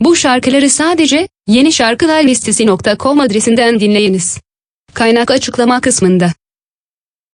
Bu şarkıları sadece yeni şarkılar listesi.com adresinden dinleyiniz. Kaynak açıklama kısmında.